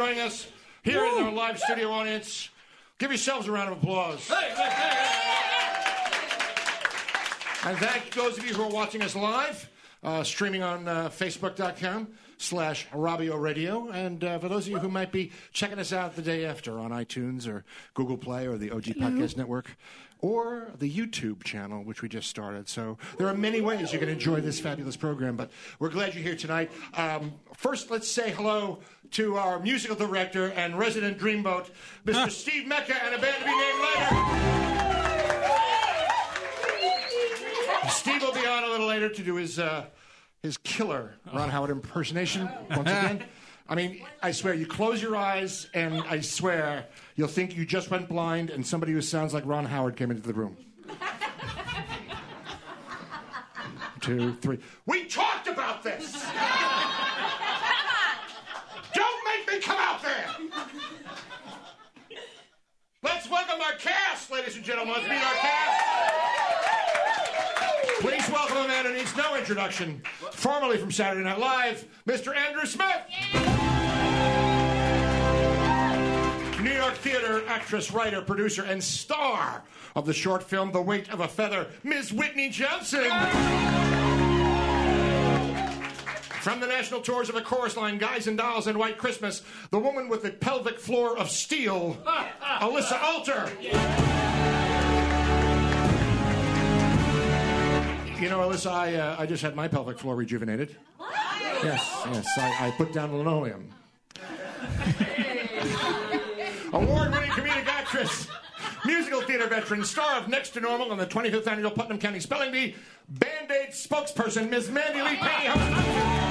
joining us here in our live studio audience. Give yourselves a round of applause. And thank those of you who are watching us live, uh, streaming on uh, Facebook.com slash Robbio Radio. And uh, for those of you who might be checking us out the day after on iTunes or Google Play or the OG Podcast Network or the YouTube channel, which we just started. So there are many ways you can enjoy this fabulous program, but we're glad you're here tonight. Um, first, let's say hello to our musical director and resident dreamboat, Mr. Steve Mecca, and a band to be named later. Steve will be on a little later to do his uh, his killer Ron Howard impersonation once again. I mean, I swear, you close your eyes, and I swear you'll think you just went blind, and somebody who sounds like Ron Howard came into the room. Two, three. We talked about this. Don't make me come out there. Let's welcome our cast, ladies and gentlemen. Let's meet our cast. Please welcome a man who needs no introduction. Formerly from Saturday Night Live, Mr. Andrew Smith. New York theater actress, writer, producer, and star of the short film The Weight of a Feather, Ms. Whitney Johnson. From the national tours of the chorus line, Guys and Dolls and White Christmas, the woman with the pelvic floor of steel, Alyssa Alter. You know, Alyssa, I, uh, I just had my pelvic floor rejuvenated. Yes, yes, I, I put down linoleum. Award-winning comedic actress, musical theater veteran, star of Next to Normal and the 25th annual Putnam County Spelling Bee, Band-Aid spokesperson, Ms. Mandy Lee Penny.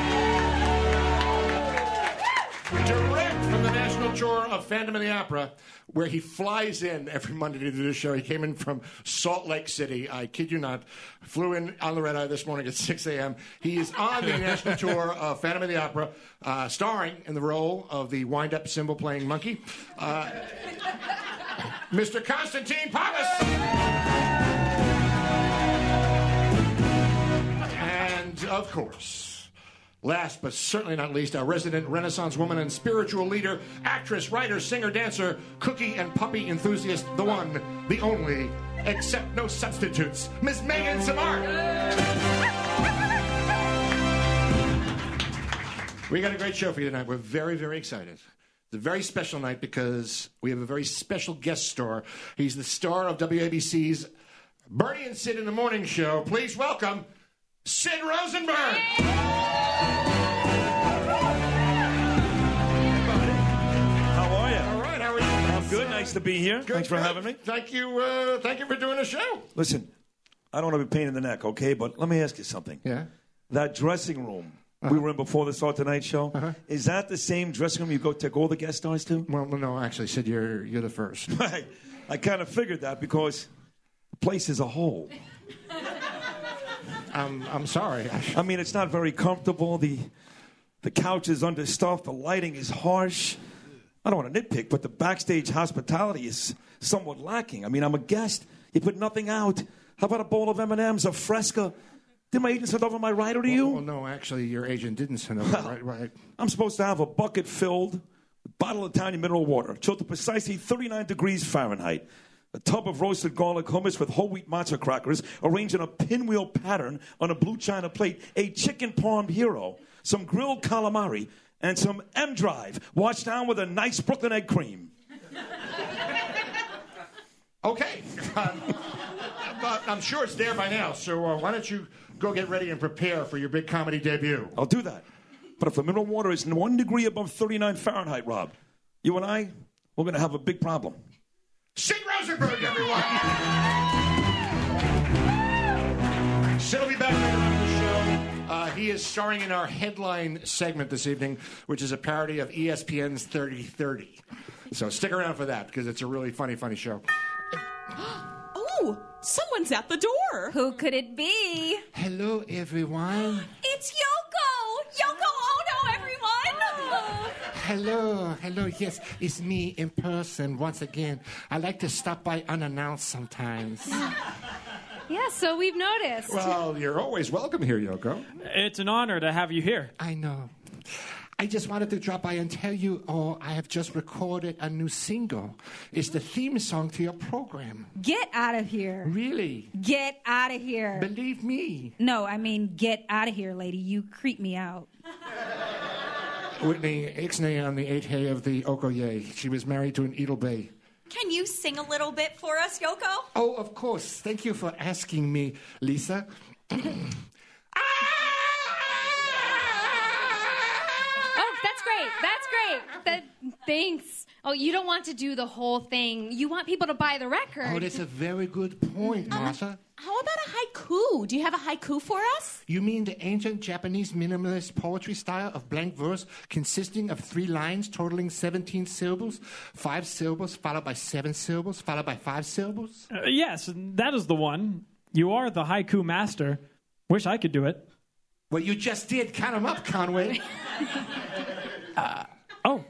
Direct from the national tour of Phantom of the Opera, where he flies in every Monday to do the show. He came in from Salt Lake City. I kid you not. Flew in on the red eye this morning at 6 a.m. He is on the national tour of Phantom of the Opera, uh, starring in the role of the wind-up cymbal-playing monkey, uh, Mr. Constantine Papas. And of course, last but certainly not least, our resident Renaissance woman and spiritual leader, actress, writer, singer, dancer, cookie and puppy enthusiast, the one, the only, except no substitutes, Miss Megan Samart. We got a great show for you tonight. We're very, very excited. It's a very special night because we have a very special guest star. He's the star of WABC's Bernie and Sid in the Morning Show. Please welcome Sid Rosenberg. How are you? All right, how are you? I'm good. Nice to be here. Good, Thanks for good. having me. Thank you. Uh, thank you for doing the show. Listen, I don't want to be a pain in the neck, okay? But let me ask you something. Yeah. That dressing room we were in before the Saw Tonight show, is that the same dressing room you go take all the guest stars to? Well, no, actually, Sid, you're you're the first. I, I kind of figured that because the place is a whole. I'm I'm sorry. I mean, it's not very comfortable. The the couch is understuffed. The lighting is harsh. I don't want to nitpick, but the backstage hospitality is somewhat lacking. I mean, I'm a guest. You put nothing out. How about a bowl of M&Ms, a Fresca? Did my agent send over my rider to you? Well, no, actually, your agent didn't send over. right, right. I'm supposed to have a bucket filled with bottle of tiny mineral water, chilled to precisely 39 degrees Fahrenheit. A tub of roasted garlic hummus with whole wheat matzo crackers arranged in a pinwheel pattern on a blue china plate, a chicken parm hero, some grilled calamari, and some M Drive washed down with a nice Brooklyn egg cream. Okay. Um, but I'm sure it's there by now, so uh, why don't you go get ready and prepare for your big comedy debut? I'll do that. But if the mineral water is one degree above 39 Fahrenheit, Rob, you and I, we're going to have a big problem. Sid Rosenberg, everyone! Sid will be back later on the show. Uh, he is starring in our headline segment this evening, which is a parody of E ESPN's 3030. So stick around for that, because it's a really funny, funny show. Oh, someone's at the door. Who could it be? Hello, everyone. It's Yoko! Yoko Ono, everyone! Hello, hello. Yes, it's me in person once again. I like to stop by unannounced sometimes. yeah, so we've noticed. well, you're always welcome here, Yoko. It's an honor to have you here. I know. I just wanted to drop by and tell you, oh, I have just recorded a new single. It's the theme song to your program. Get out of here. Really? Get out of here. Believe me. No, I mean, get out of here, lady. You creep me out. Whitney Ixnay on the 8 of the Okoye. She was married to an Edel Bay. Can you sing a little bit for us, Yoko? Oh, of course. Thank you for asking me, Lisa. Oh, that's great. That's great. That, thanks. Oh, you don't want to do the whole thing. You want people to buy the record. Oh, that's a very good point, uh-huh. Martha. How about a haiku? Do you have a haiku for us? You mean the ancient Japanese minimalist poetry style of blank verse consisting of three lines totaling 17 syllables, five syllables followed by seven syllables, followed by five syllables? Uh, yes, that is the one. You are the haiku master. Wish I could do it. Well, you just did. Count 'em up, Conway. Oh,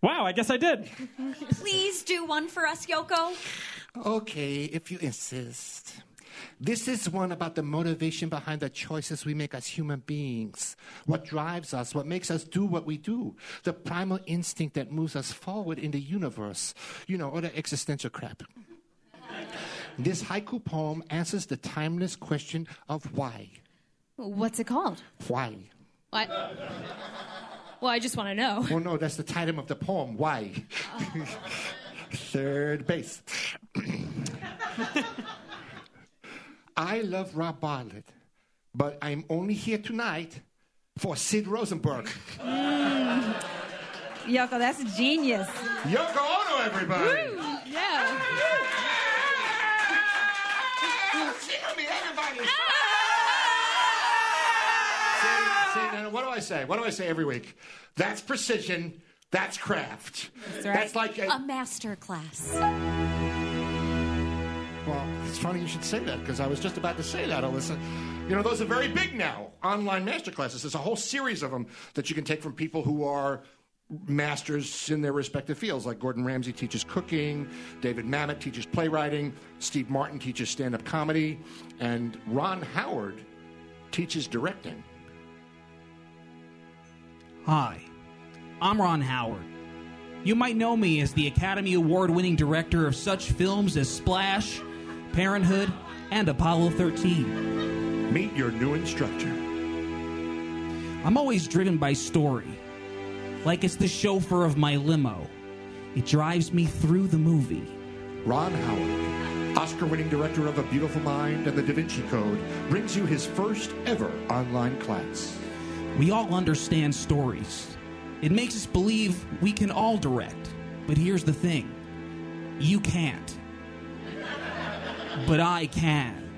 wow, I guess I did. Please do one for us, Yoko. okay, if you insist. This is one about the motivation behind the choices we make as human beings. What drives us, what makes us do what we do. The primal instinct that moves us forward in the universe. You know, all the existential crap. This haiku poem answers the timeless question of why. What's it called? Why? What? Well, I just want to know. Well, no, that's the title of the poem. Why? Oh. Third base. I love Rob Bartlett, but I'm only here tonight for Sid Rosenberg. Mm. Yoko, that's genius. Yoko Ono, everybody! Yeah. See me, everybody! Ah! See, see, now what do I say? What do I say every week? That's precision. That's craft. That's, like a, A master class. Well, it's funny you should say that because I was just about to say that, Alyssa. You know, those are very big now. Online masterclasses. There's a whole series of them that you can take from people who are masters in their respective fields. Like Gordon Ramsay teaches cooking, David Mamet teaches playwriting, Steve Martin teaches stand up comedy, and Ron Howard teaches directing. Hi, I'm Ron Howard. You might know me as the Academy Award winning director of such films as Splash, Parenthood, and Apollo 13. Meet your new instructor. I'm always driven by story, like it's the chauffeur of my limo. It drives me through the movie. Ron Howard, Oscar winning director of A Beautiful Mind and The Da Vinci Code, brings you his first ever online class. We all understand stories. It makes us believe we can all direct. But here's the thing you can't. But I can.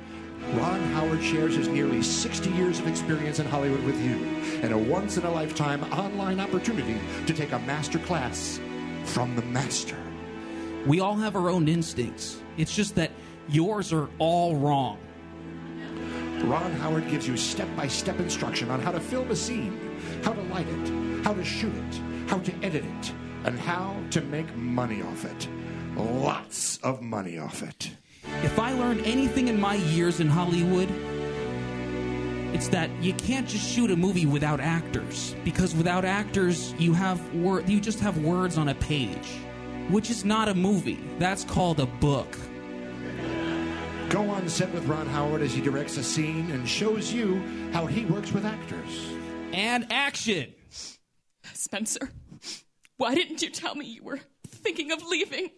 Ron Howard shares his nearly 60 years of experience in Hollywood with you and a once in a lifetime online opportunity to take a master class from the master. We all have our own instincts. It's just that yours are all wrong. Ron Howard gives you step by step instruction on how to film a scene, how to light it, how to shoot it, how to edit it, and how to make money off it. Lots of money off it. If I learned anything in my years in Hollywood, It's that you can't just shoot a movie without actors because without actors you have wor- you just have words on a page, which is not a movie. That's called a book. Go on set with Ron Howard as he directs a scene and shows you how he works with actors. And action. Spencer, why didn't you tell me you were thinking of leaving?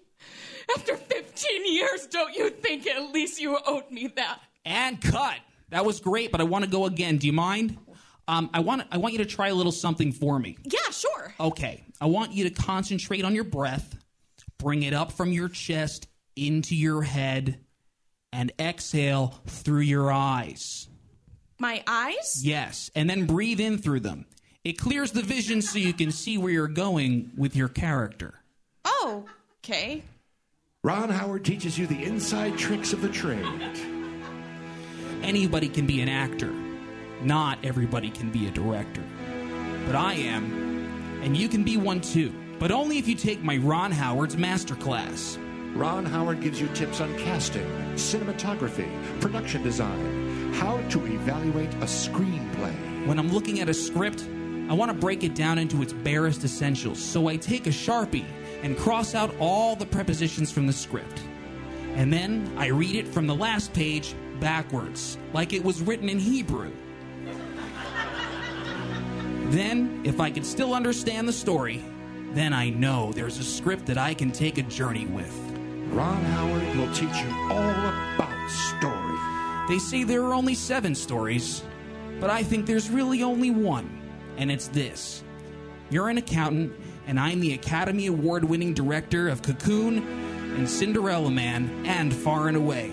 After 15 years, don't you think at least you owed me that? And cut. That was great, but I want to go again. Do you mind? Um, I want I want you to try a little something for me. Yeah, sure. Okay. I want you to concentrate on your breath, bring it up from your chest into your head, and exhale through your eyes. My eyes? Yes, and then breathe in through them. It clears the vision so you can see where you're going with your character. Oh, okay. Ron Howard teaches you the inside tricks of the trade. Anybody can be an actor. Not everybody can be a director. But I am, and you can be one too. But only if you take my Ron Howard's masterclass. Ron Howard gives you tips on casting, cinematography, production design, how to evaluate a screenplay. When I'm looking at a script, I want to break it down into its barest essentials. So I take a Sharpie and cross out all the prepositions from the script. And then I read it from the last page backwards, like it was written in Hebrew. Then, if I can still understand the story, then I know there's a script that I can take a journey with. Ron Howard will teach you all about story. They say there are only seven stories, but I think there's really only one, and it's this. You're an accountant, and I'm the Academy Award winning director of Cocoon and Cinderella Man and Far and Away.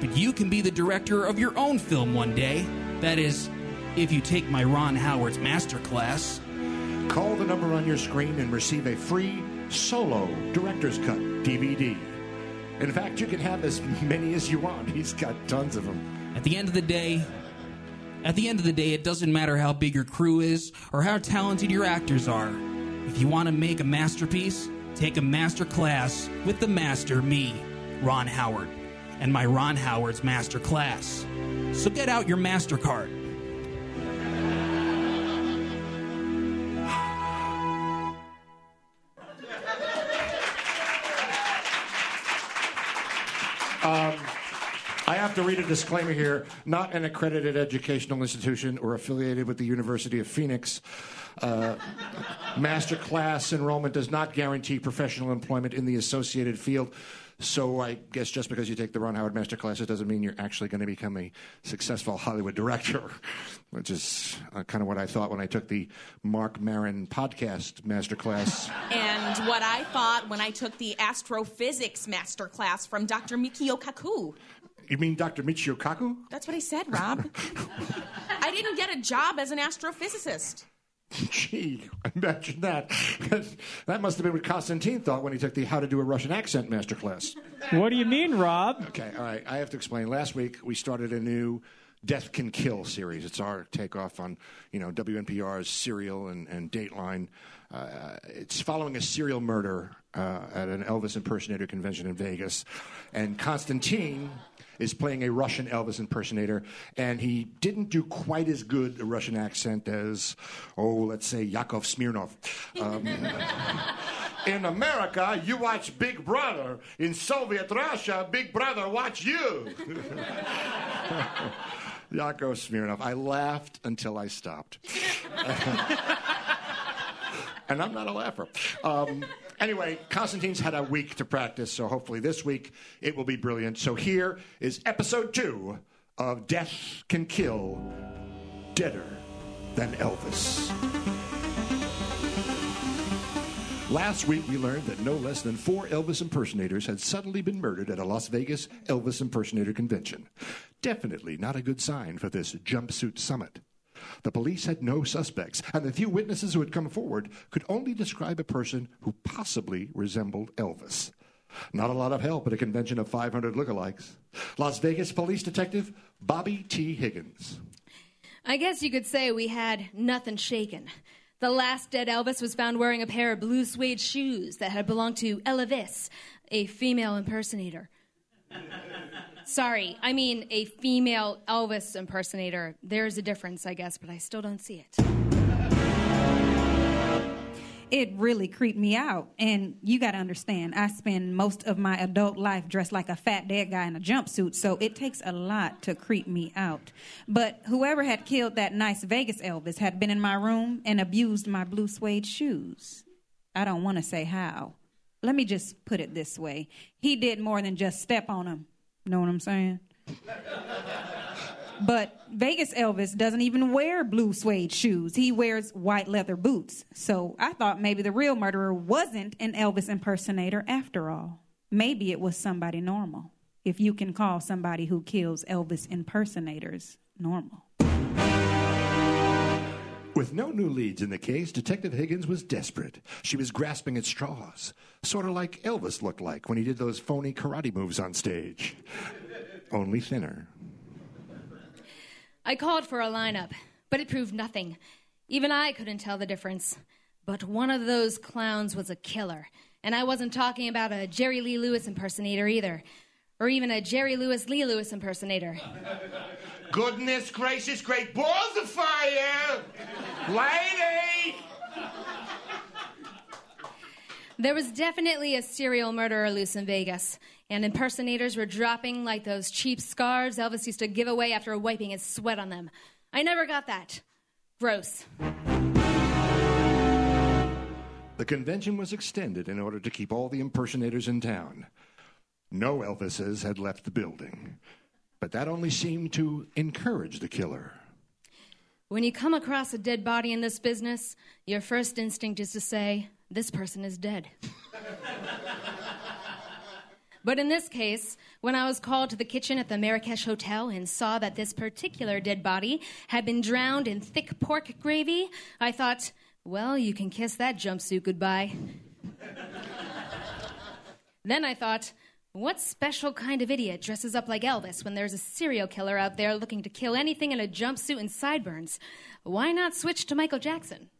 But you can be the director of your own film one day. That is, if you take my Ron Howard's masterclass. Call the number on your screen and receive a free solo director's cut DVD. In fact, you can have as many as you want. He's got tons of them. At the end of the day, at the end of the day, it doesn't matter how big your crew is or how talented your actors are. If you want to make a masterpiece, take a master class with the master, me, Ron Howard, and my Ron Howard's master class. So get out your MasterCard. Um, I have to read a disclaimer here. Not an accredited educational institution or affiliated with the University of Phoenix. Uh, master class enrollment does not guarantee professional employment in the associated field. So I guess just because you take the Ron Howard master classes doesn't mean you're actually going to become a successful Hollywood director, which is uh, kind of what I thought when I took the Marc Maron podcast master class. And what I thought when I took the astrophysics master class from Dr. Mikio Kaku. You mean Dr. Michio Kaku? That's what I said, Rob. I didn't get a job as an astrophysicist. Gee, imagine that. that must have been what Constantine thought when he took the How to Do a Russian Accent masterclass. What do you mean, Rob? Okay, all right. I have to explain. Last week we started a new Death Can Kill series. It's our takeoff on, you know, WNPR's Serial and, and Dateline. Uh, it's following a serial murder uh, at an Elvis impersonator convention in Vegas, and Constantine is playing a Russian Elvis impersonator, and he didn't do quite as good a Russian accent as, oh, let's say Yakov Smirnoff. Um, in America, you watch Big Brother. In Soviet Russia, Big Brother watch you. Yakov Smirnoff. I laughed until I stopped. and I'm not a laugher. Um, anyway, Constantine's had a week to practice, so hopefully this week it will be brilliant. So here is episode two of Death Can Kill Deader Than Elvis. Last week, we learned that no less than four Elvis impersonators had suddenly been murdered at a Las Vegas Elvis impersonator convention. Definitely not a good sign for this jumpsuit summit. The police had no suspects, and the few witnesses who had come forward could only describe a person who possibly resembled Elvis. Not a lot of help at a convention of 500 lookalikes. Las Vegas police detective Bobby T. Higgins. I guess you could say we had nothing shaken. The last dead Elvis was found wearing a pair of blue suede shoes that had belonged to Elvis, a female impersonator. Sorry, I mean a female Elvis impersonator. There's a difference, I guess, but I still don't see it. It really creeped me out. And you got to understand, I spend most of my adult life dressed like a fat dead guy in a jumpsuit, so it takes a lot to creep me out. But whoever had killed that nice Vegas Elvis had been in my room and abused my blue suede shoes. I don't want to say how. Let me just put it this way he did more than just step on them. Know what I'm saying? But Vegas Elvis doesn't even wear blue suede shoes. He wears white leather boots. So I thought maybe the real murderer wasn't an Elvis impersonator after all. Maybe it was somebody normal. If you can call somebody who kills Elvis impersonators normal. With no new leads in the case, Detective Higgins was desperate. She was grasping at straws, sort of like Elvis looked like when he did those phony karate moves on stage. Only thinner. I called for a lineup, but it proved nothing. Even I couldn't tell the difference. But one of those clowns was a killer. And I wasn't talking about a Jerry Lee Lewis impersonator either, or even a Jerry Lewis Lee Lewis impersonator. Goodness gracious, great balls of fire! Lady! There was definitely a serial murderer loose in Vegas, and impersonators were dropping like those cheap scarves Elvis used to give away after wiping his sweat on them. I never got that. Gross. The convention was extended in order to keep all the impersonators in town. No Elvises had left the building, but that only seemed to encourage the killer. When you come across a dead body in this business, your first instinct is to say, this person is dead. but in this case, when I was called to the kitchen at the Marrakesh Hotel and saw that this particular dead body had been drowned in thick pork gravy, I thought, well, you can kiss that jumpsuit goodbye. then I thought, what special kind of idiot dresses up like Elvis when there's a serial killer out there looking to kill anything in a jumpsuit and sideburns? Why not switch to Michael Jackson?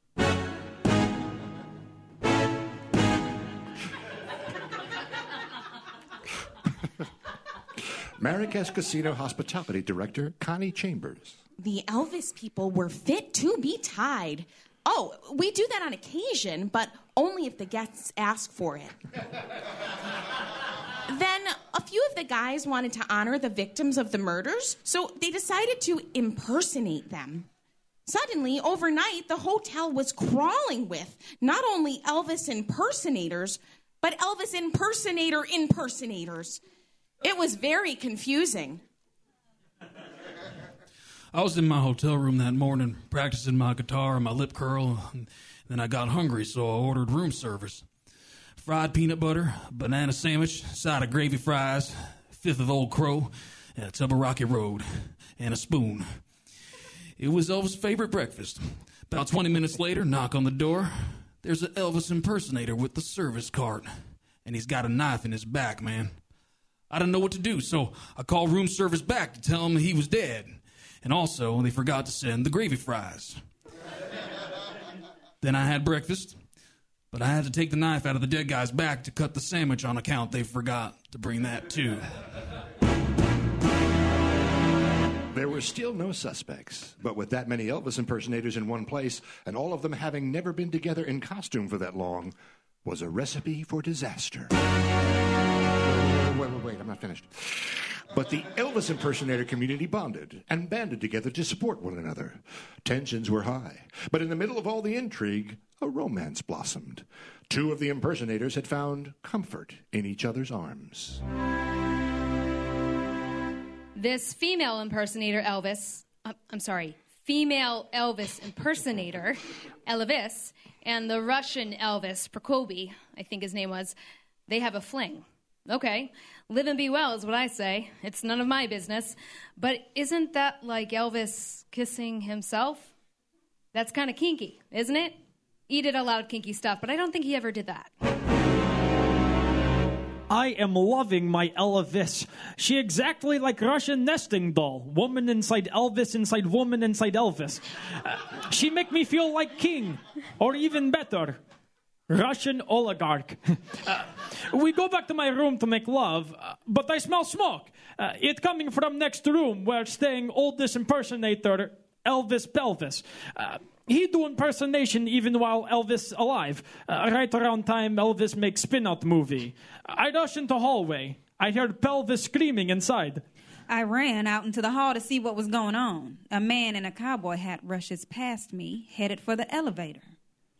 Marrakesh Casino Hospitality Director Connie Chambers. The Elvis people were fit to be tied. Oh, we do that on occasion, but only if the guests ask for it. then a few of the guys wanted to honor the victims of the murders, so they decided to impersonate them. Suddenly, overnight, the hotel was crawling with not only Elvis impersonators, but Elvis impersonator impersonators. It was very confusing. I was in my hotel room that morning practicing my guitar and my lip curl. And then I got hungry, so I ordered room service. Fried peanut butter, banana sandwich, side of gravy fries, fifth of Old Crow, and a tub of Rocky Road, and a spoon. It was Elvis' favorite breakfast. About 20 minutes later, knock on the door. There's an Elvis impersonator with the service cart, and he's got a knife in his back, man. I didn't know what to do, so I called room service back to tell him he was dead. And also, they forgot to send the gravy fries. Then I had breakfast, but I had to take the knife out of the dead guy's back to cut the sandwich on account they forgot to bring that too. There were still no suspects, but with that many Elvis impersonators in one place, and all of them having never been together in costume for that long, was a recipe for disaster. Wait, wait, wait, I'm not finished. But the Elvis impersonator community bonded and banded together to support one another. Tensions were high, but in the middle of all the intrigue, a romance blossomed. Two of the impersonators had found comfort in each other's arms. This female impersonator, Elvis, uh, I'm sorry, female Elvis impersonator, Elvis, and the Russian Elvis, Prokoby, I think his name was, they have a fling. Okay, live and be well is what I say. It's none of my business. But isn't that like Elvis kissing himself? That's kind of kinky, isn't it? He did a lot of kinky stuff, but I don't think he ever did that. I am loving my Elvis. She exactly like Russian nesting doll. Woman inside Elvis, inside woman inside Elvis. Uh, she make me feel like king, or even better, Russian oligarch. Uh, we go back to my room to make love, uh, but I smell smoke. Uh, it coming from next room where staying oldest impersonator Elvis Pelvis. Uh, he do impersonation even while Elvis alive. Uh, right around time Elvis makes spin-out movie. I rush into hallway. I heard Pelvis screaming inside. I ran out into the hall to see what was going on. A man in a cowboy hat rushes past me, headed for the elevator.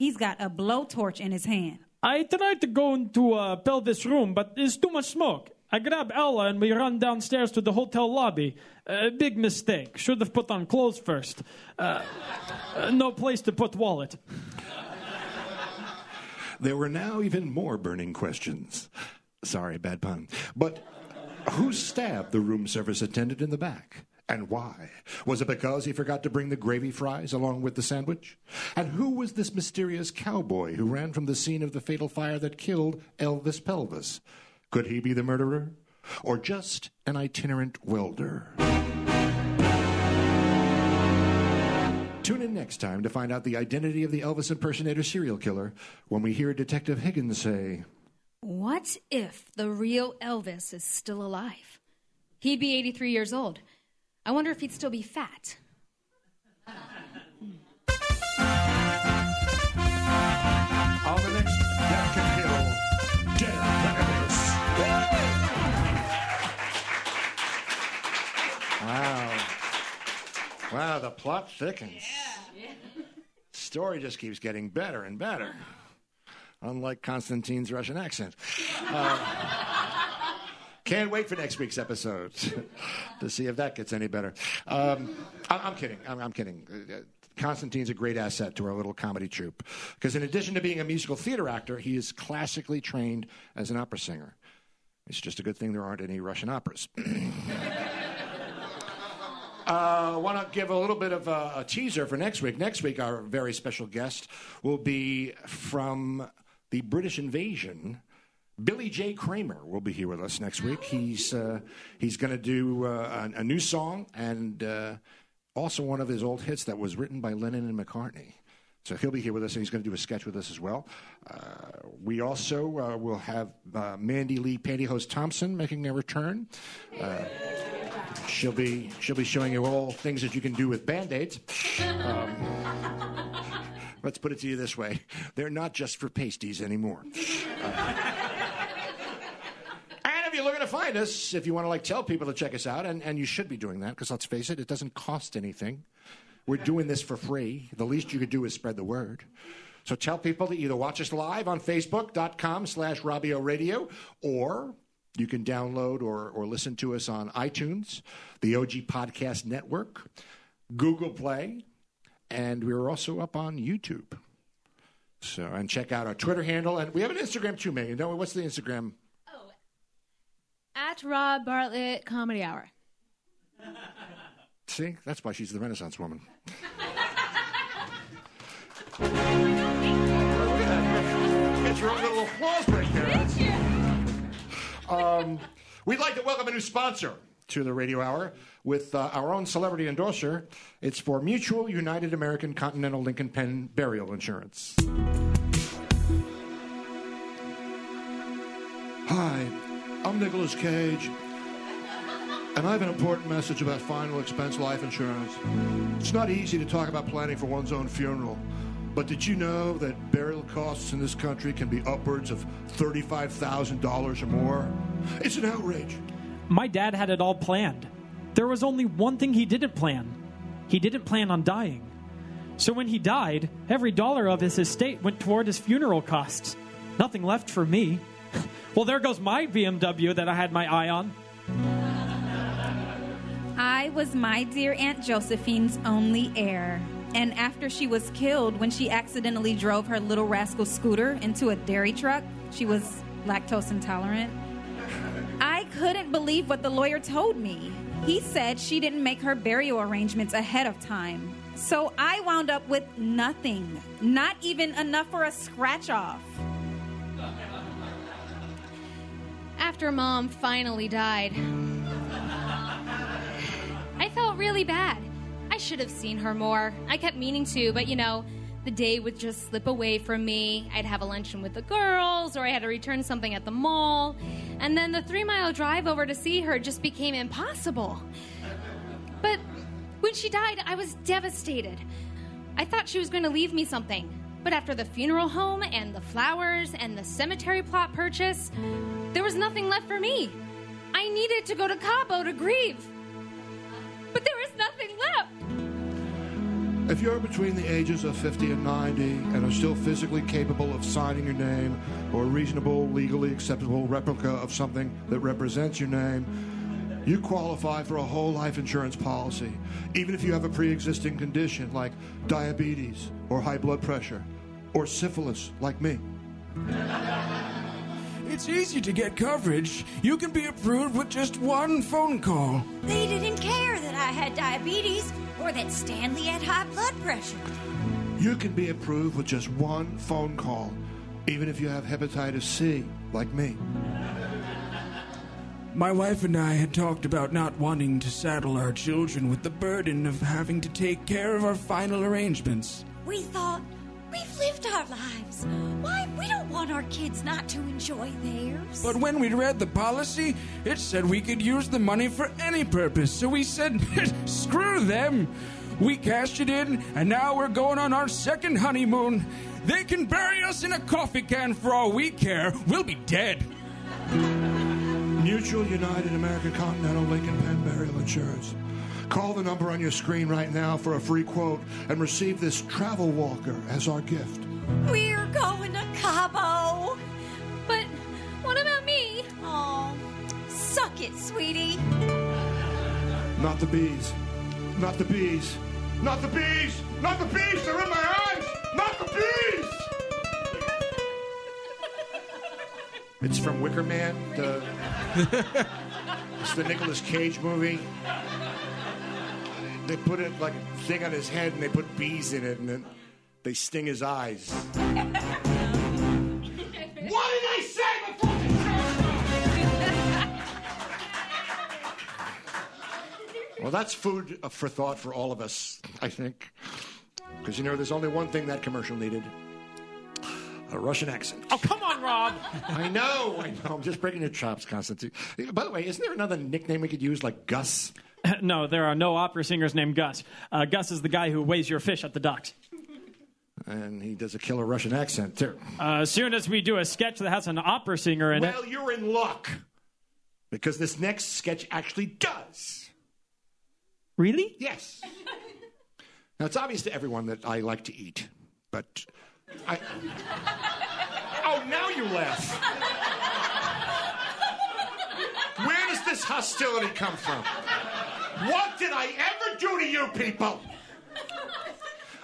He's got a blowtorch in his hand. I tried to go into uh, Pelvis' room, but there's too much smoke. I grab Ella and we run downstairs to the hotel lobby. A big mistake. Should have put on clothes first. Uh, uh, no place to put wallet. There were now even more burning questions. Sorry, bad pun. But who stabbed the room service attendant in the back? And why? Was it because he forgot to bring the gravy fries along with the sandwich? And who was this mysterious cowboy who ran from the scene of the fatal fire that killed Elvis Pelvis? Could he be the murderer? Or just an itinerant welder? Tune in next time to find out the identity of the Elvis impersonator serial killer when we hear Detective Higgins say, What if the real Elvis is still alive? He'd be 83 years old. I wonder if he'd still be fat. On the next Napkin Hill, Deader Than Elvis. Wow. Wow, the plot thickens. Story just keeps getting better and better. Unlike Constantine's Russian accent. Uh, can't wait for next week's episode to see if that gets any better. Um, I- I'm kidding. I'm, I'm kidding. Uh, Constantine's a great asset to our little comedy troupe because, in addition to being a musical theater actor, he is classically trained as an opera singer. It's just a good thing there aren't any Russian operas. I want to give a little bit of a, a teaser for next week. Next week, our very special guest will be from the British invasion. Billy J. Kramer will be here with us next week. He's uh, he's going to do uh, a, a new song and uh, also one of his old hits that was written by Lennon and McCartney. So he'll be here with us, and he's going to do a sketch with us as well. Uh, we also uh, will have uh, Mandy Lee Pantyhose Thompson making a return. She'll be she'll be showing you all things that you can do with band-aids. Um, let's put it to you this way: they're not just for pasties anymore. And if you're looking to find us, if you want to like tell people to check us out, and, and you should be doing that, because let's face it, it doesn't cost anything. We're doing this for free. The least you could do is spread the word. So tell people to either watch us live on Facebook.com slash Robbio Radio, or you can download or, or listen to us on iTunes, the OG Podcast Network, Google Play, and we're also up on YouTube. So, and check out our Twitter handle. And we have an Instagram too, Megan. We? What's the Instagram? At Rob Bartlett Comedy Hour. See, that's why she's the Renaissance woman. Get your own little applause break there. Um, we'd like to welcome a new sponsor to the Radio Hour with uh, our own celebrity endorser. It's for Mutual United American Continental Lincoln Penn Burial Insurance. Hi, I'm Nicolas Cage, and I have an important message about final expense life insurance. It's not easy to talk about planning for one's own funeral, but did you know that burial costs in this country can be upwards of $35,000 or more? It's an outrage. My dad had it all planned. There was only one thing he didn't plan he didn't plan on dying. So when he died, every dollar of his estate went toward his funeral costs. Nothing left for me. Well, there goes my BMW that I had my eye on. I was my dear Aunt Josephine's only heir. And after she was killed when she accidentally drove her little rascal scooter into a dairy truck, she was lactose intolerant. I couldn't believe what the lawyer told me. He said she didn't make her burial arrangements ahead of time. So I wound up with nothing, not even enough for a scratch off. After mom finally died, I felt really bad. I should have seen her more. I kept meaning to, but you know, the day would just slip away from me. I'd have a luncheon with the girls, or I had to return something at the mall. And then the three mile drive over to see her just became impossible. But when she died, I was devastated. I thought she was going to leave me something. But after the funeral home and the flowers and the cemetery plot purchase, there was nothing left for me. I needed to go to Cabo to grieve. But there was nothing left. If you're between the ages of 50 and 90 and are still physically capable of signing your name or a reasonable, legally acceptable replica of something that represents your name, you qualify for a whole life insurance policy, even if you have a pre existing condition like diabetes or high blood pressure or syphilis, like me. It's easy to get coverage. You can be approved with just one phone call. They didn't care that I had diabetes or that Stanley had high blood pressure. You can be approved with just one phone call, even if you have hepatitis C, like me. My wife and I had talked about not wanting to saddle our children with the burden of having to take care of our final arrangements. We thought, we've lived our lives. Why, we don't want our kids not to enjoy theirs. But when we read the policy, it said we could use the money for any purpose. So we said, screw them. We cashed it in, and now we're going on our second honeymoon. They can bury us in a coffee can for all we care. We'll be dead. Mutual United American Continental Lincoln Penn Burial Insurance. Call the number on your screen right now for a free quote and receive this travel walker as our gift. We're going to Cabo. But what about me? Oh, suck it, sweetie. Not the bees. Not the bees. Not the bees. Not the bees. They're in my eyes. Not the bees. It's from Wicker Man. The, it's the Nicolas Cage movie. They put it like a thing on his head and they put bees in it and then they sting his eyes. what did I say before Well, that's food uh, for thought for all of us, I think. Because, you know, there's only one thing that commercial needed a Russian accent. Oh, come on, Rob. I know, I know. I'm just breaking your chops, Constantine. By the way, isn't there another nickname we could use, like Gus? no, there are no opera singers named Gus. Uh, Gus is the guy who weighs your fish at the docks. And he does a killer Russian accent, too. Uh, as soon as we do a sketch that has an opera singer in well, it. Well, you're in luck. Because this next sketch actually does. Really? Yes. Now, it's obvious to everyone that I like to eat, but I. Now you laugh. Where does this hostility come from? What did I ever do to you people?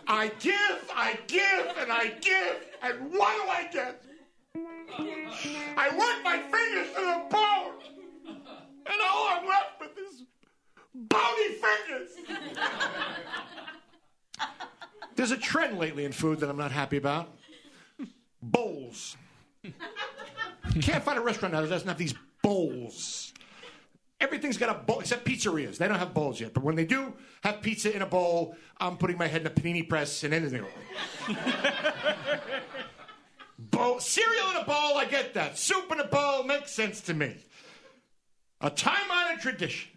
I give, I give, and I give, and what do I get? I work my fingers to the bone, and all I'm left with is bony fingers. There's a trend lately in food that I'm not happy about. Bowls. You can't find a restaurant now that doesn't have these bowls. Everything's got a bowl, except pizzerias. They don't have bowls yet. But when they do have pizza in a bowl, I'm putting my head in a panini press and anything. bowl, cereal in a bowl, I get that. Soup in a bowl makes sense to me. A time-honored tradition.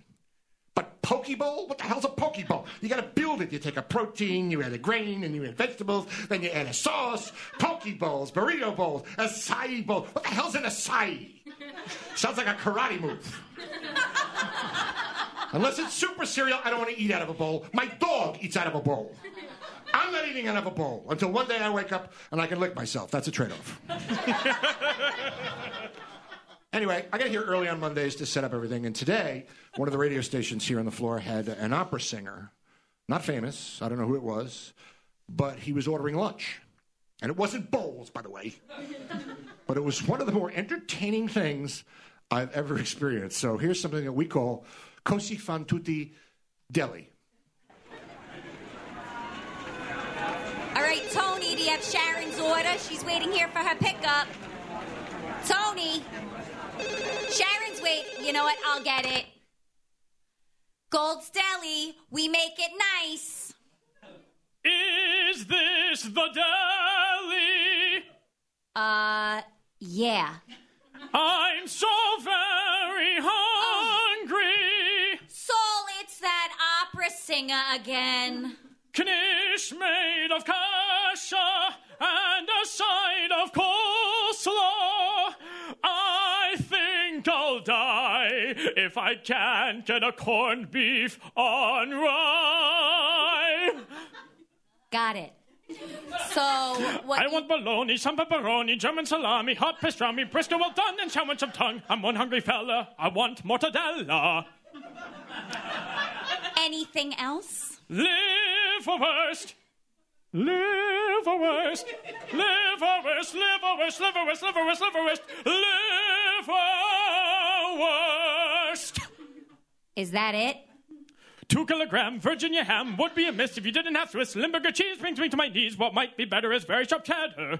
But poke bowl? What the hell's a poke bowl? You gotta build it. You take a protein, you add a grain, and you add vegetables, then you add a sauce. Poke bowls, burrito bowls, acai bowl. What the hell's an acai? Sounds like a karate move. Unless it's super cereal, I don't want to eat out of a bowl. My dog eats out of a bowl. I'm not eating out of a bowl until one day I wake up and I can lick myself. That's a trade off. Anyway, I got here early on Mondays to set up everything, and today, one of the radio stations here on the floor had an opera singer, not famous, I don't know who it was, but he was ordering lunch. And it wasn't bowls, by the way, but it was one of the more entertaining things I've ever experienced. So here's something that we call Cosi fan tutti deli. All right, Tony, do you have Sharon's order? She's waiting here for her pickup. Tony. Sharon's wait. You know what? I'll get it. Gold's Deli. We make it nice. Is this the deli? Uh, yeah. I'm so very hungry. Saul, it's that opera singer again. Knish made of kasha and a side of coleslaw. if I can't get a corned beef on rye. Got it. So I want bologna, some pepperoni, German salami, hot pastrami, brisket, well done, and sandwich of tongue. I'm one hungry fella. I want mortadella. Anything else? liverwurst. Live for worst. liverwurst. Live for worst. liverwurst. Live for worst. liverwurst. Is that it? Two kilogram Virginia ham would be amiss if you didn't have Swiss. Limburger cheese brings me to my knees. What might be better is very sharp cheddar.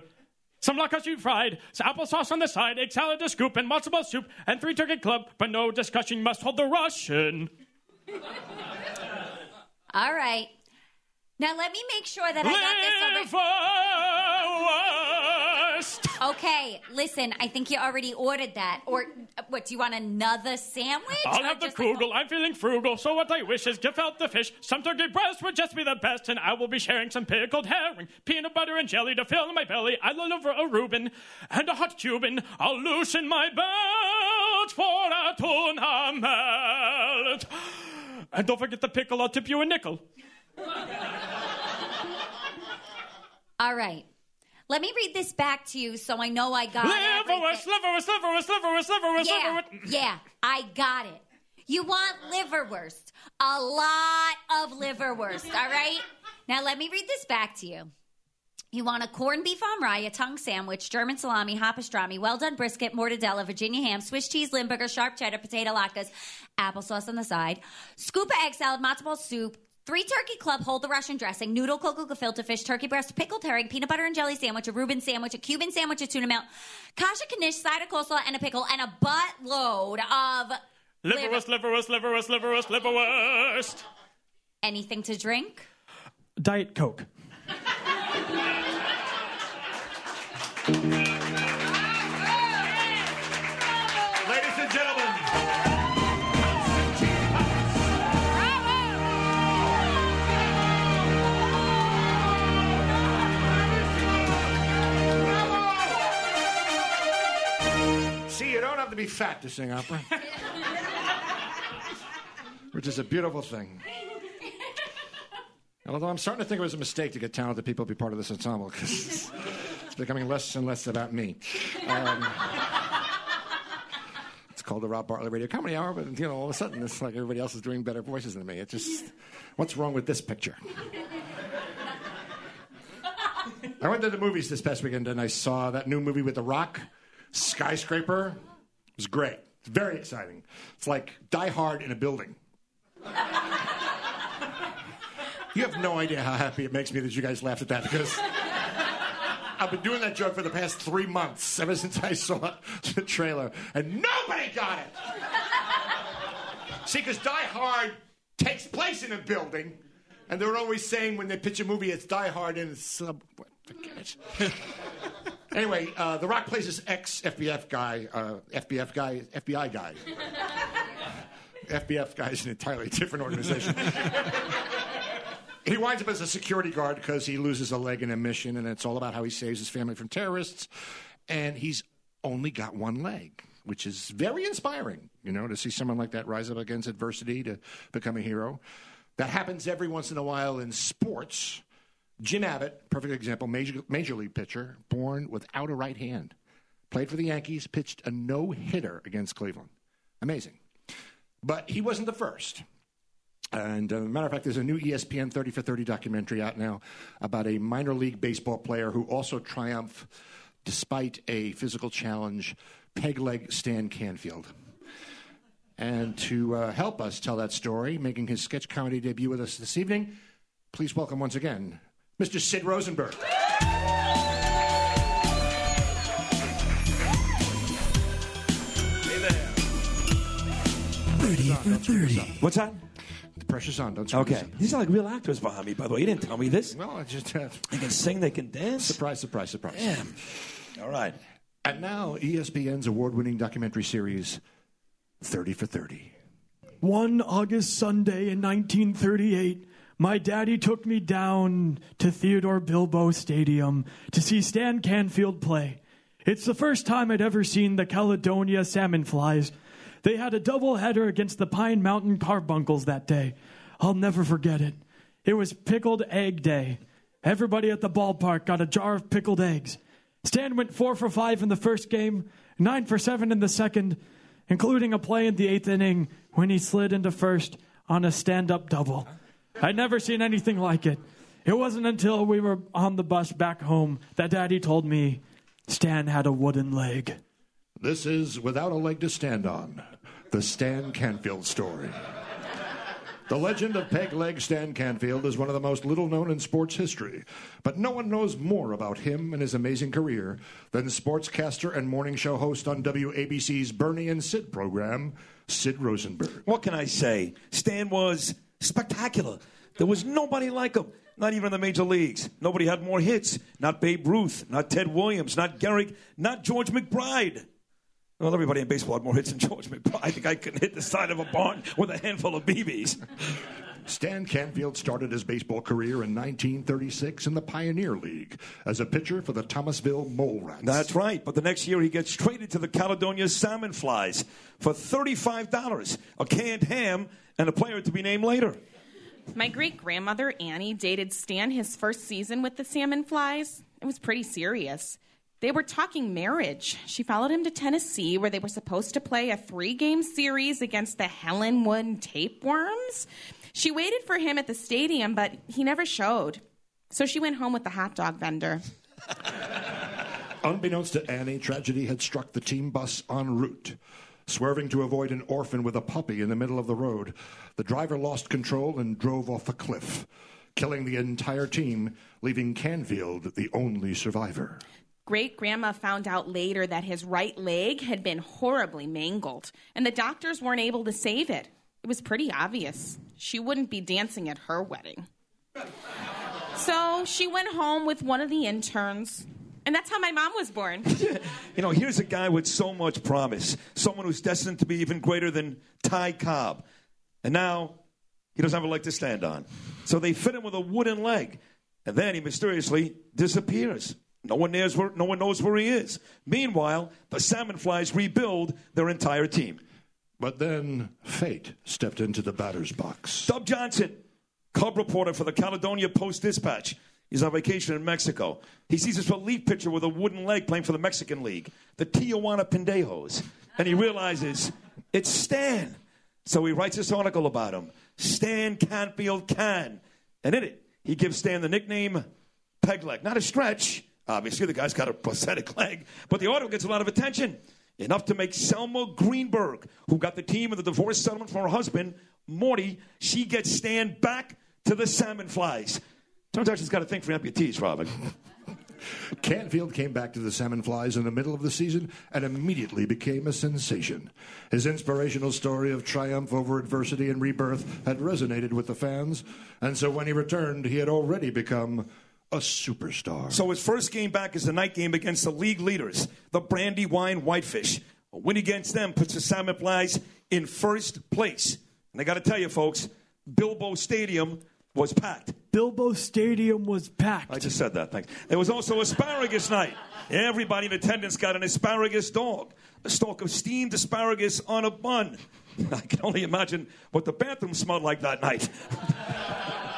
Some lacazette fried, some applesauce on the side, egg salad a scoop, and matzo ball soup, and three turkey club. But no discussion must hold the Russian. All right. Now let me make sure that I got this over. Okay, listen. I think you already ordered that. Or uh, what? Do you want another sandwich? I'll Or have the just like- Kugel. I'm feeling frugal, so what I wish is gefilte fish. Some turkey breast would just be the best, and I will be sharing some pickled herring, peanut butter and jelly to fill my belly. I'll deliver a Reuben and a hot Cuban. I'll loosen my belt for a tuna melt. And don't forget the pickle. I'll tip you a nickel. All right. Let me read this back to you so I know I got it. Liverwurst, liverwurst, liverwurst, liverwurst, liverwurst, Yeah, liverwurst. yeah, I got it. You want liverwurst. A lot of liverwurst, all right? Now let me read this back to you. You want a corned beef on rye, a tongue sandwich, German salami, hot pastrami, well done brisket, mortadella, Virginia ham, Swiss cheese, Limburger, sharp cheddar, potato latkes, applesauce on the side, scoop of egg salad, matzo ball soup, three turkey club, hold the Russian dressing, noodle kugel gefilte fish, turkey breast, pickled herring, peanut butter and jelly sandwich, a Reuben sandwich, a Cuban sandwich, a tuna melt, kasha knish, side of coleslaw, and a pickle, and a buttload of Liverwurst, liverwurst, liverwurst, liverwurst, liverwurst. anything to drink. Diet Coke. be fat to sing opera, which is a beautiful thing. Although I'm starting to think it was a mistake to get talented people to be part of this ensemble because it's becoming less and less about me. Um, it's called the Rob Bartlett Radio Comedy Hour, but you know, all of a sudden, it's like everybody else is doing better voices than me. It just, what's wrong with this picture? I went to the movies this past weekend and I saw that new movie with The Rock, Skyscraper. Was great. It's very exciting. It's like Die Hard in a building. You have no idea how happy it makes me that you guys laughed at that because I've been doing that joke for the past three months, ever since I saw the trailer, and nobody got it. See, because Die Hard takes place in a building, and they're always saying when they pitch a movie, it's Die Hard in a sub. Forget it. Anyway, uh, The Rock plays this ex FBF guy, uh, FBF guy, FBI guy. FBF guy is an entirely different organization. He winds up as a security guard because he loses a leg in a mission, and it's all about how he saves his family from terrorists. And he's only got one leg, which is very inspiring, you know, to see someone like that rise up against adversity to become a hero. That happens every once in a while in sports. Jim Abbott, perfect example, major, major league pitcher, born without a right hand. Played for the Yankees, pitched a no hitter against Cleveland. Amazing. But he wasn't the first. And uh, matter of fact, there's a new ESPN 30 for 30 documentary out now about a minor league baseball player who also triumphed despite a physical challenge, peg leg Stan Canfield. And to uh, help us tell that story, making his sketch comedy debut with us this evening, please welcome once again Mr. Sid Rosenberg. What's that? The pressure's on. Don't screw Okay. this up. These are like real actors behind me, by the way. You didn't tell me this. Well, I just uh, They can sing, they can dance. surprise, surprise, surprise. Damn. All right. And now ESPN's award-winning documentary series, Thirty for Thirty. One August Sunday in 1938, my daddy took me down to Theodore Bilbo Stadium to see Stan Canfield play. It's the first time I'd ever seen the Caledonia salmon flies. They had a doubleheader against the Pine Mountain Carbuncles that day. I'll never forget it. It was pickled egg day. Everybody at the ballpark got a jar of pickled eggs. Stan went four for five in the first game, nine for seven in the second, including a play in the eighth inning when he slid into first on a stand up double. I'd never seen anything like it. It wasn't until we were on the bus back home that Daddy told me Stan had a wooden leg. This is Without a Leg to Stand On, the Stan Canfield story. The legend of peg leg Stan Canfield is one of the most little known in sports history, but no one knows more about him and his amazing career than sportscaster and morning show host on WABC's Bernie and Sid program, Sid Rosenberg. What can I say? Stan was spectacular. There was nobody like him. Not even in the major leagues. Nobody had more hits. Not Babe Ruth. Not Ted Williams. Not Gehrig. Not George McBride. Well, everybody in baseball had more hits than George McBride. I think I could hit the side of a barn with a handful of BBs. Stan Canfield started his baseball career in 1936 in the Pioneer League as a pitcher for the Thomasville Mole Rats. That's right. But the next year, he gets traded to the Caledonia Salmon Flies for $35, a canned ham, and a player to be named later. My great grandmother Annie dated Stan his first season with the Salmon Flies. It was pretty serious. They were talking marriage. She followed him to Tennessee, where they were supposed to play a three game series against the Helenwood Tapeworms. She waited for him at the stadium, but he never showed. So she went home with the hot dog vendor. Unbeknownst to Annie, tragedy had struck the team bus en route. Swerving to avoid an orphan with a puppy in the middle of the road, the driver lost control and drove off a cliff, killing the entire team, leaving Canfield the only survivor. Great grandma found out later that his right leg had been horribly mangled, and the doctors weren't able to save it. It was pretty obvious. She wouldn't be dancing at her wedding. So she went home with one of the interns, and that's how my mom was born. You know, here's a guy with so much promise, someone who's destined to be even greater than Ty Cobb. And now he doesn't have a leg to stand on. So they fit him with a wooden leg. And then he mysteriously disappears. No one, knows where, no one knows where he is. Meanwhile, the Salmon Flies rebuild their entire team. But then fate stepped into the batter's box. Dub Johnson, Cub reporter for the Caledonia Post Dispatch. He's on vacation in Mexico. He sees this relief pitcher with a wooden leg playing for the Mexican League, the Tijuana Pendejos. And he realizes it's Stan. So he writes this article about him Stan Canfield Can. And in it, he gives Stan the nickname Peg Leg. Not a stretch. Obviously, the guy's got a prosthetic leg. But the article gets a lot of attention. Enough to make Selma Greenberg, who got the team in the divorce settlement from her husband, Morty, she gets Stan back to the Salmon Flies. Turns out she's got a thing for amputees, Robin. Canfield came back to the Salmon Flies in the middle of the season and immediately became a sensation. His inspirational story of triumph over adversity and rebirth had resonated with the fans, and so when he returned, he had already become a superstar. So his first game back is the night game against the league leaders, the Brandywine Whitefish. A win against them puts the Salmon Flies in first place. And I got to tell you, folks, Bilbo Stadium was packed. Bilbo Stadium was packed. I just said that. Thanks. There was also asparagus night. Everybody in attendance got an asparagus dog, a stalk of steamed asparagus on a bun. I can only imagine what the bathroom smelled like that night.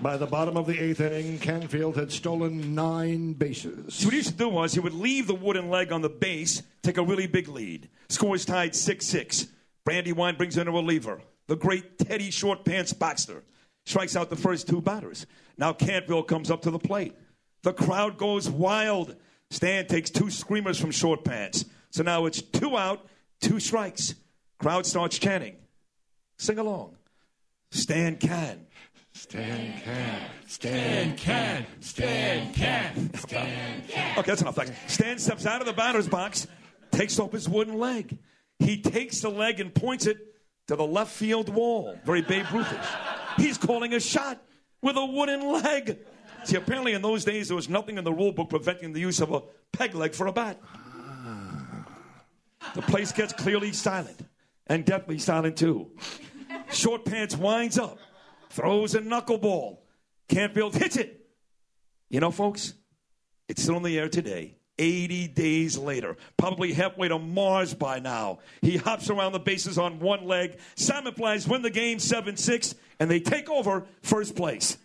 By the bottom of the eighth inning, Canfield had stolen nine bases. So what he used to do was he would leave the wooden leg on the base, take a really big lead. Scores tied 6 6. Brandywine brings in a reliever, the great Teddy Short Pants Baxter. Strikes out the first two batters. Now Canfield comes up to the plate. The crowd goes wild. Stan takes two screamers from Short Pants. So now it's two out, two strikes. Crowd starts chanting. Sing along. Stan can. Stan can. Stan can. Stan can. Stan can. Okay, that's enough. Thanks. Stan steps out of the batter's box, takes off his wooden leg. He takes the leg and points it to the left field wall. Very Babe Ruthish. He's calling a shot with a wooden leg. See, apparently in those days there was nothing in the rule book preventing the use of a peg leg for a bat. Ah. The place gets clearly silent, and deathly silent too. Short pants winds up, throws a knuckleball. Canfield hits it. You know, folks, it's still in the air today. 80 days later, probably halfway to Mars by now. He hops around the bases on one leg. Salmon Flies win the game 7 6, and they take over first place.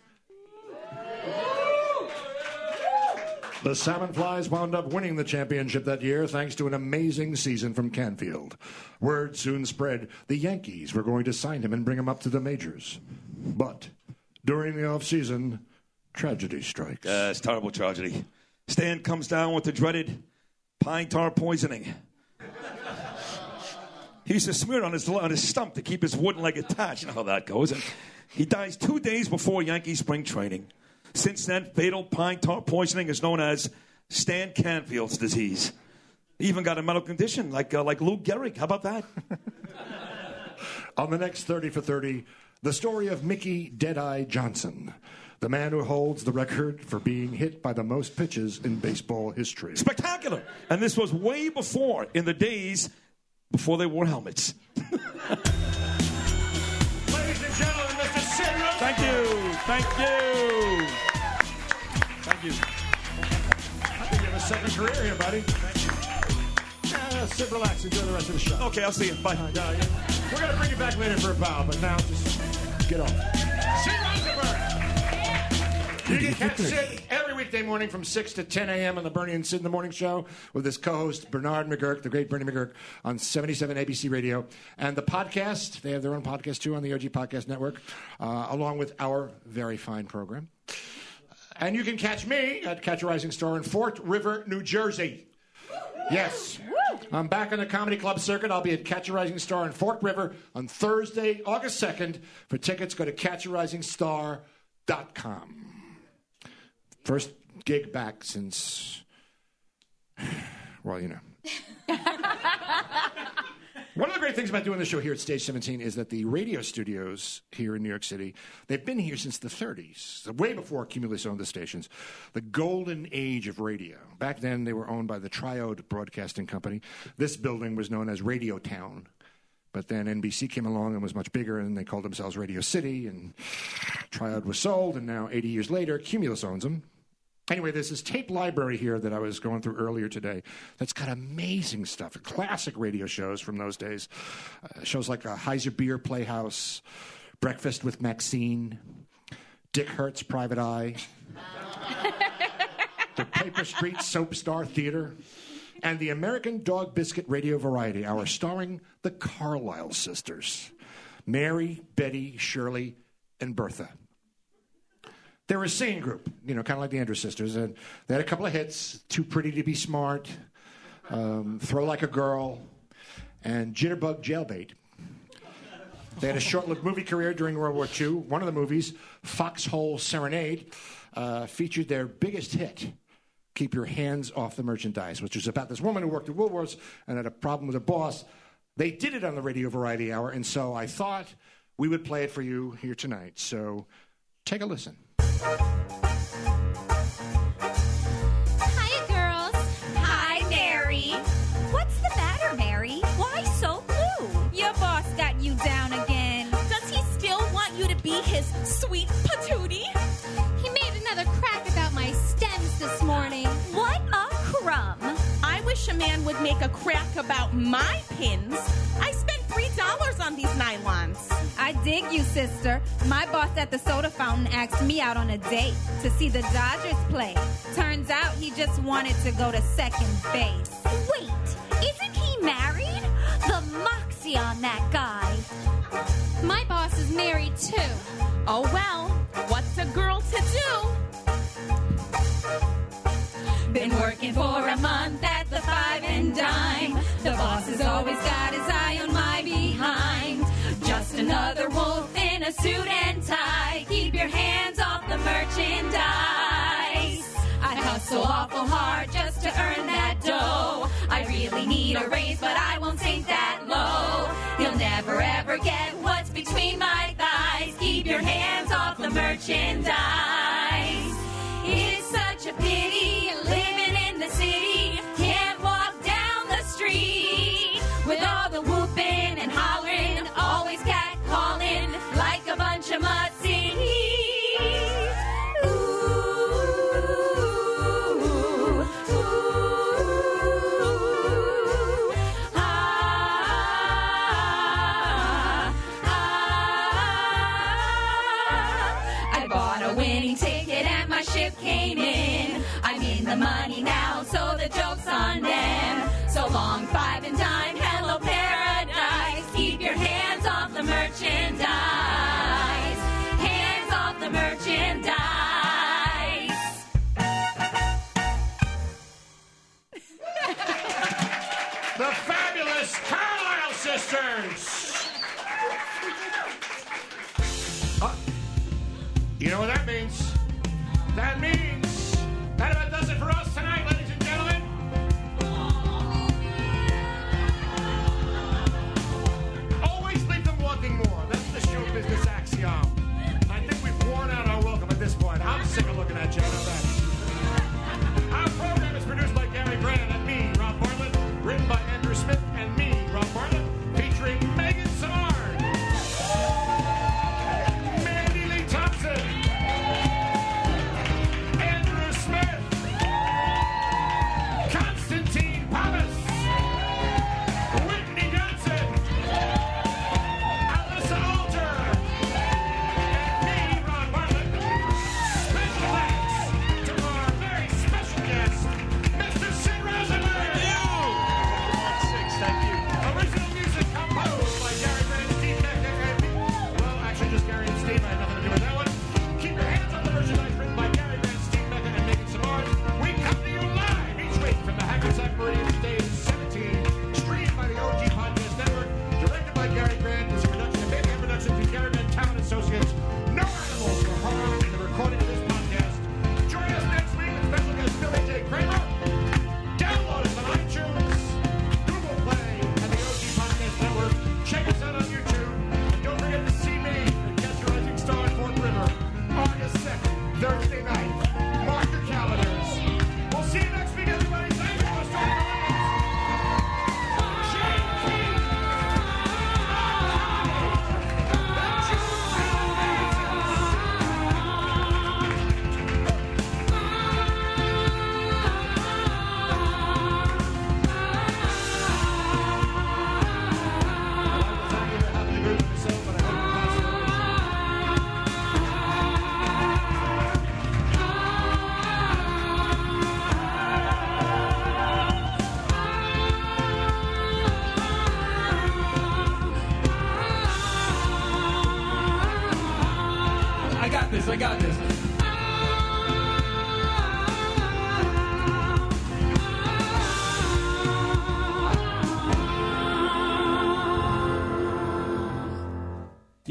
The Salmon Flies wound up winning the championship that year thanks to an amazing season from Canfield. Word soon spread the Yankees were going to sign him and bring him up to the majors. But during the offseason, tragedy strikes. Uh, it's terrible tragedy. Stan comes down with the dreaded pine tar poisoning. He used to smear it on his, on his stump to keep his wooden leg attached. You know how that goes. And he dies two days before Yankee spring training. Since then, fatal pine tar poisoning is known as Stan Canfield's disease. He even got a medical condition like, uh, like Lou Gehrig. How about that? On the next 30 for 30, the story of Mickey Deadeye Johnson, the man who holds the record for being hit by the most pitches in baseball history. Spectacular. And this was way before, in the days before they wore helmets. Ladies and gentlemen, Mr. Sid Rosenberg. Thank you. Thank you. Thank you. I think you have a second career here, buddy. Yeah, sit, relax, enjoy the rest of the show. Okay, I'll see you. Bye. Uh, yeah. We're going to bring you back later for a bow, but now just get off. Rosenberg! You can catch Sid every weekday morning from 6 to 10 a.m. on the Bernie and Sid in the Morning Show with his co host, Bernard McGuirk, the great Bernie McGuirk, on 77 ABC Radio. And the podcast, they have their own podcast too on the OG Podcast Network, uh, along with our very fine program. And you can catch me at Catch a Rising Star in Forked River, New Jersey. Yes. I'm back on the comedy club circuit. I'll be at Catch a Rising Star in Fork River on Thursday, August 2nd. For tickets, go to catcharisingstar.com. First gig back since, well, you know. One of the great things about doing the show here at Stage 17 is that the radio studios here in New York City, they've been here since the 30s, way before Cumulus owned the stations. The golden age of radio. Back then, they were owned by the Triode Broadcasting Company. This building was known as Radio Town. But then NBC came along and was much bigger, and they called themselves Radio City, and Triode was sold, and now 80 years later, Cumulus owns them. Anyway, there's this tape library here that I was going through earlier today that's got amazing stuff, classic radio shows from those days. Uh, shows like uh, Heiser Beer Playhouse, Breakfast with Maxine, Dick Hertz Private Eye, the Paper Street Soap Star Theater, and the American Dog Biscuit Radio Variety Hour starring the Carlisle sisters Mary, Betty, Shirley, and Bertha. They were a singing group, you know, kind of like the Andrews Sisters, and they had a couple of hits: "Too Pretty to Be Smart," um, "Throw Like a Girl," and "Jitterbug Jailbait." They had a short-lived movie career during World War II. One of the movies, Foxhole Serenade, uh, featured their biggest hit, "Keep Your Hands Off the Merchandise," which was about this woman who worked at Woolworths and had a problem with her boss. They did it on the Radio Variety Hour, and so I thought we would play it for you here tonight. So take a listen. Hiya, girls. Hi, Mary. What's the matter, Mary? Why so blue? Your boss got you down again. Does he still want you to be his sweet patootie? He made another crack about my stems this morning. What a crumb. I wish a man would make a crack about my pins. I spent three dollars on these nylons. I dig you, sister. My boss at the soda fountain asked me out on a date to see the Dodgers play. Turns out he just wanted to go to second base. Wait, isn't he married? The moxie on that guy. My boss is married too. Oh well, what's a girl to do? Been working for a month at the five and dime. The boss has always got his eye on my just another wolf in a suit and tie. Keep your hands off the merchandise. I hustle awful hard just to earn that dough. I really need a raise, but I won't sink that low. You'll never ever get what's between my thighs. Keep your hands off the merchandise. Let's take a look at that, I'm.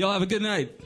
Y'all have a good night.